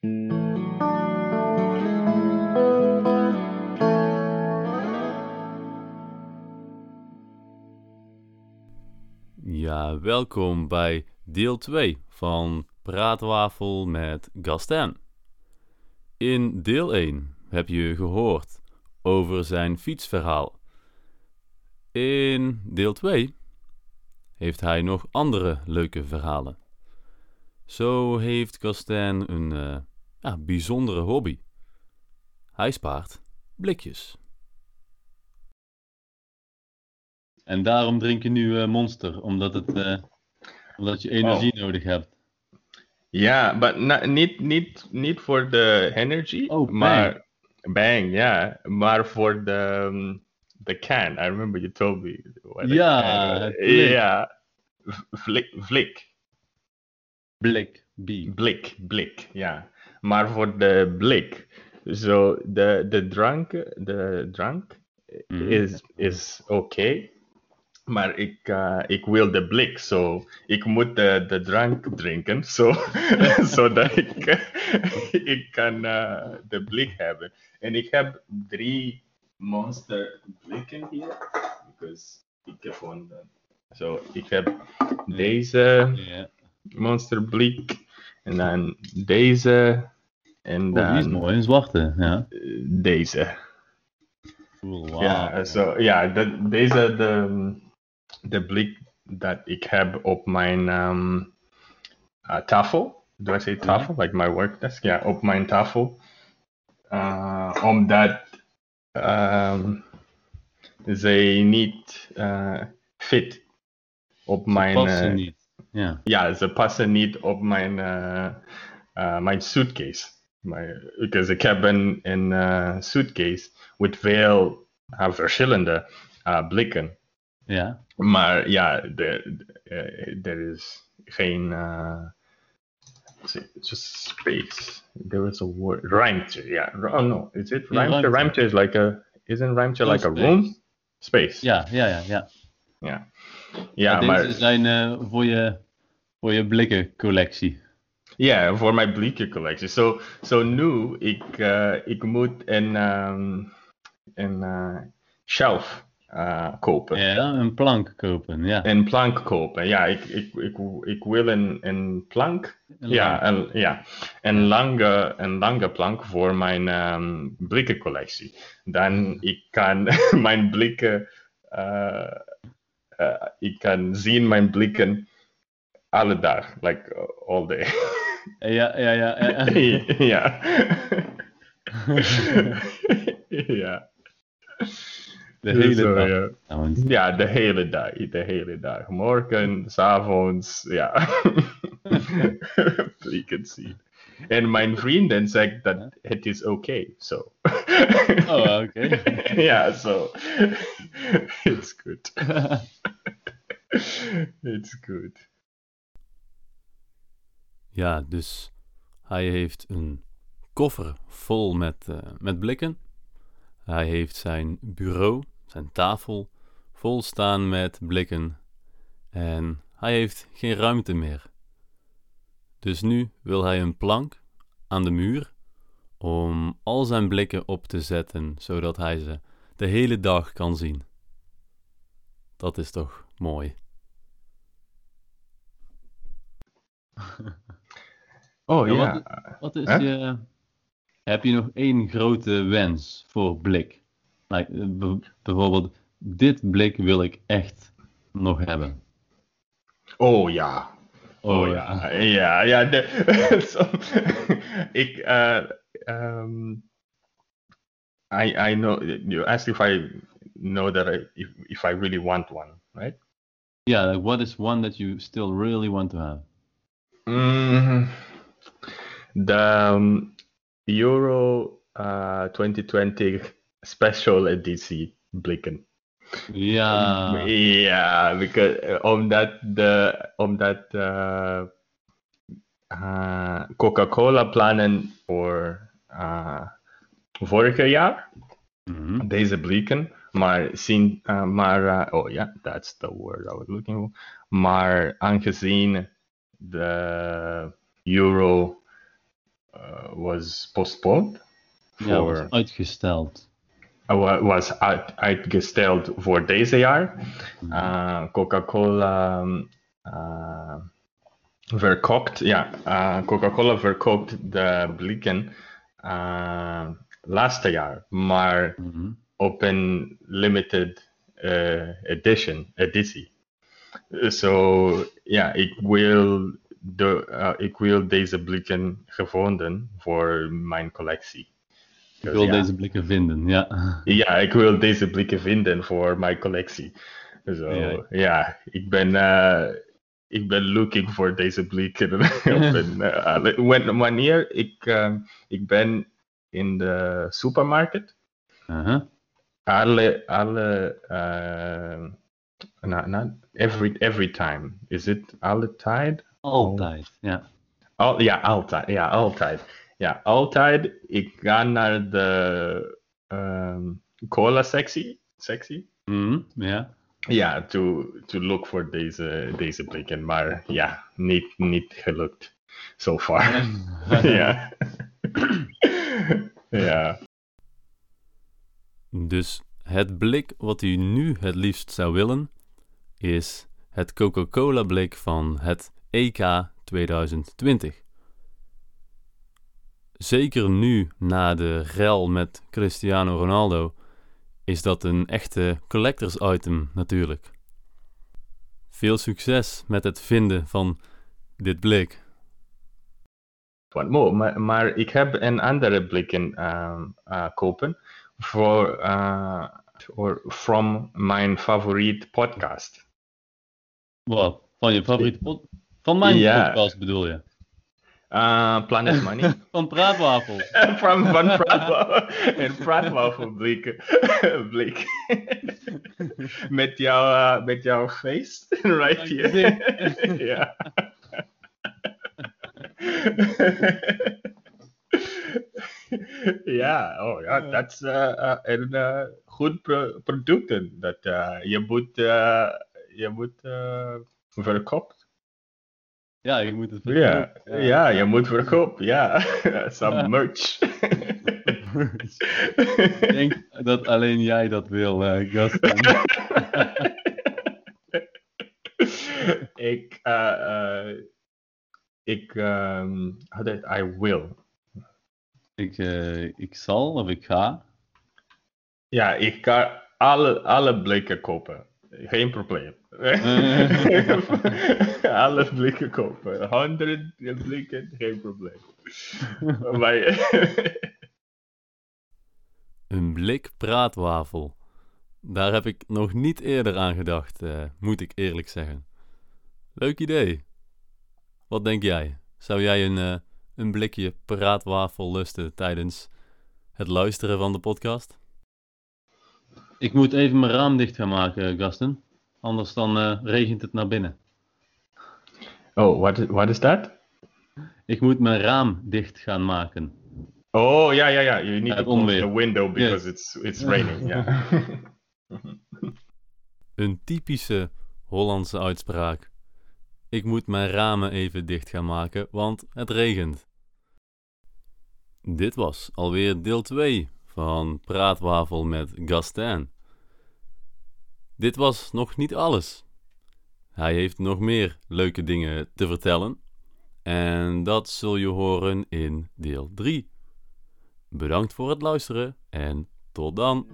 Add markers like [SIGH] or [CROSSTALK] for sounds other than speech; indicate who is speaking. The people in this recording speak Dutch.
Speaker 1: Ja, welkom bij deel 2 van Praatwafel met Gaston. In deel 1 heb je gehoord over zijn fietsverhaal. In deel 2 heeft hij nog andere leuke verhalen. Zo heeft Gaston een eh, ja, bijzondere hobby. Hij spaart blikjes. En daarom drink je nu eh, Monster, omdat, het, eh, omdat je energie nodig hebt.
Speaker 2: Ja, maar niet, niet, niet voor de energy,
Speaker 1: Oh, bang.
Speaker 2: maar bang, ja, maar voor de, um, the can. I remember you told me.
Speaker 1: Ja,
Speaker 2: ja, vlik, vlik,
Speaker 1: Blik, B.
Speaker 2: blik, blik, ja. Maar voor de blik, zo de, de drank, de drank
Speaker 1: Mhm.
Speaker 2: is, is oké. Maar ik, eh, ik wil de blik, zo ik moet de, de drank drinken, zo, [LAUGHS] zodat ik, [LAUGHS] ik kan eh, de blik hebben. En ik heb drie monster blikken hier, because ik heb gewoon, zo ik heb deze
Speaker 1: Ja.
Speaker 2: monster blik, en dan deze, en
Speaker 1: Oh, die is
Speaker 2: dan
Speaker 1: mooi, een zwarte. Ja.
Speaker 2: eh, deze. Ja, zo, ja de, deze de, de blik dat ik heb op mijn ehm, eh, tafel. Do I say tafel? Like my work desk? Ja, op mijn tafel. Uh, omdat ehm, ze niet eh, fit op
Speaker 1: Ze
Speaker 2: mijn...
Speaker 1: passen niet. Ja.
Speaker 2: ja, ze passen niet op mijn, eh, eh, mijn suitcase. Mijn, because ik heb een, een eh, suitcase met veel verschillende blikken.
Speaker 1: Ja.
Speaker 2: Maar ja, er er is geen. just space. There is a word. Ruimte. Yeah. Oh no. Is it
Speaker 1: Ja,
Speaker 2: ruimte?
Speaker 1: ruimte.
Speaker 2: Is like a. Isn't ruimte like a room? Space.
Speaker 1: Yeah. Yeah. Yeah. ja.
Speaker 2: Ja. Ja,
Speaker 1: deze
Speaker 2: maar.
Speaker 1: zijn eh, voor, je, voor je blikkencollectie.
Speaker 2: Ja, voor mijn blikkencollectie. Zo so, nu, ik, eh, ik moet een, ehm, een eh, shelf kopen.
Speaker 1: Ja, een plank kopen. Ja.
Speaker 2: Een plank kopen. Ja, ik, ik, ik, ik wil een, een plank.
Speaker 1: Een
Speaker 2: ja, een, ja. Een, lange, een lange plank voor mijn ehm, blikkencollectie. Dan ik kan [LAUGHS] mijn blikken... eh, ik kan zien mijn blikken alle dag. Like uh, all day.
Speaker 1: Ja, ja, ja. ja. [LAUGHS]
Speaker 2: ja. [LAUGHS] [LAUGHS] ja.
Speaker 1: De hele dag.
Speaker 2: ja.
Speaker 1: trouwens.
Speaker 2: Ja, de hele dag. De hele dag. Morgen, 's avonds, ja. [LAUGHS] Zien. En mijn vrienden zeggen dat het is oké, zo.
Speaker 1: Oh, oké. [LAUGHS]
Speaker 2: ja, zo. [LAUGHS] It's good. It's good.
Speaker 1: Ja, dus hij heeft een koffer vol met, eh, met blikken. Hij heeft zijn bureau, zijn tafel, vol staan met blikken. En hij heeft geen ruimte meer. Dus nu wil hij een plank aan de muur om al zijn blikken op te zetten, zodat hij ze de hele dag kan zien. Dat is toch mooi. [LAUGHS]
Speaker 2: Oh
Speaker 1: Ja,
Speaker 2: ja.
Speaker 1: wat- Wat is je. Heb je nog één grote wens voor blik? Like, eh, bijvoorbeeld, dit blik wil ik echt nog hebben.
Speaker 2: Oh ja. Oh ja, ja, ja. De, [LAUGHS] so, ik, uh, um, I, I know, you asked if I know that I, if, if I really want one, right?
Speaker 1: Yeah, like what is one that you still really want to have?
Speaker 2: Mm, the um, Euro uh, 2020 special editie blikken.
Speaker 1: Yeah,
Speaker 2: yeah, because, uh, omdat de omdat uh, uh, Coca-Cola plannen voor uh, vorige jaar
Speaker 1: mhm.
Speaker 2: deze blikken, maar zien, uh, maar uh, oh ja, that's the word I was looking for. Maar aangezien de euro uh, was postponed.
Speaker 1: Ja, was uitgesteld.
Speaker 2: Uh, was uit, uitgesteld voor deze jaar.
Speaker 1: Mhm.
Speaker 2: Uh, Coca-Cola um, uh, verkoopt, ja, uh, Coca-Cola verkoopt de blikken uh, laatste jaar, maar op een limited uh, edition, editie. So ja, ik wil, de, uh, ik wil deze blikken gevonden voor mijn collectie.
Speaker 1: Ik
Speaker 2: Dus
Speaker 1: wil
Speaker 2: ja.
Speaker 1: deze blikken vinden, ja.
Speaker 2: Ja, ik wil deze blikken vinden voor mijn collectie. Zo,
Speaker 1: Ja.
Speaker 2: ja, ik ben, eh, ik ben looking voor deze blikken. [LAUGHS] Wan- [LAUGHS] wanneer ik, ik ben in de supermarkt,
Speaker 1: Uh-huh.
Speaker 2: alle, alle, uh, not, not every, every time. Is it alle tijd?
Speaker 1: Altijd, ja.
Speaker 2: Al, ja, altijd. Ja, altijd. Ja, altijd. Ik ga naar de ehm, cola sectie. sectie.
Speaker 1: Mhm, ja.
Speaker 2: Ja, to, to look voor deze, deze blikken. Maar ja, niet, niet gelukt. So far. [LAUGHS] ja. [LAUGHS] ja.
Speaker 1: Dus het blik wat u nu het liefst zou willen, is het Coca-Cola blik van het EK 2020. Zeker nu na de rel met Cristiano Ronaldo is dat een echte collectors item natuurlijk. Veel succes met het vinden van dit blik.
Speaker 2: Maar, maar ik heb een andere blikken ehm, eh, kopen. Voor, eh, voor from mijn favoriet podcast.
Speaker 1: Wat? Van je favoriete pod Van mijn
Speaker 2: Ja.
Speaker 1: podcast bedoel je?
Speaker 2: Uh, Planet [LAUGHS] Money.
Speaker 1: Van Praatwafel.
Speaker 2: From [LAUGHS] Van Praatwafel. [LAUGHS] En Praatwafel blik. blik. met, jouw, uh, met jouw face. Right here. ja. ja, oh ja, dat is uh, uh, een goed pro product. Dat je moet, je moet verkopen.
Speaker 1: Ja, je moet het
Speaker 2: Ja,
Speaker 1: verkopen.
Speaker 2: ja, je moet verkopen, ja. [LAUGHS] Some merch.
Speaker 1: Ik denk dat alleen jij dat wil, eh Gaston. [LAUGHS]
Speaker 2: ik, uh, uh, ik, um, how I will.
Speaker 1: ik, eh, ik zal of ik ga.
Speaker 2: Ja, ik ga alle, alle blikken kopen. Geen probleem. [LAUGHS] alle blikken kopen. Honderd blikken, geen probleem. maar, [LAUGHS]
Speaker 1: Een blik praatwafel. Daar heb ik nog niet eerder aan gedacht, eh, moet ik eerlijk zeggen. Leuk idee. Wat denk jij? Zou jij een, eh, een blikje praatwafel lusten tijdens het luisteren van de podcast? Ik moet even mijn raam dicht gaan maken, Gasten. Anders dan eh, regent het naar binnen.
Speaker 2: oh, what, what is that?
Speaker 1: Ik moet mijn raam dicht gaan maken.
Speaker 2: Oh, yeah, yeah, yeah. You need to close the window because it's it's [LAUGHS] raining. Yeah.
Speaker 1: Een typische Hollandse uitspraak. Ik moet mijn ramen even dicht gaan maken, want het regent. Dit was alweer deel 2 van Praatwafel met Gastin. Dit was nog niet alles. Hij heeft nog meer leuke dingen te vertellen. En dat zul je horen in deel 3. Bedankt voor het luisteren en tot dan.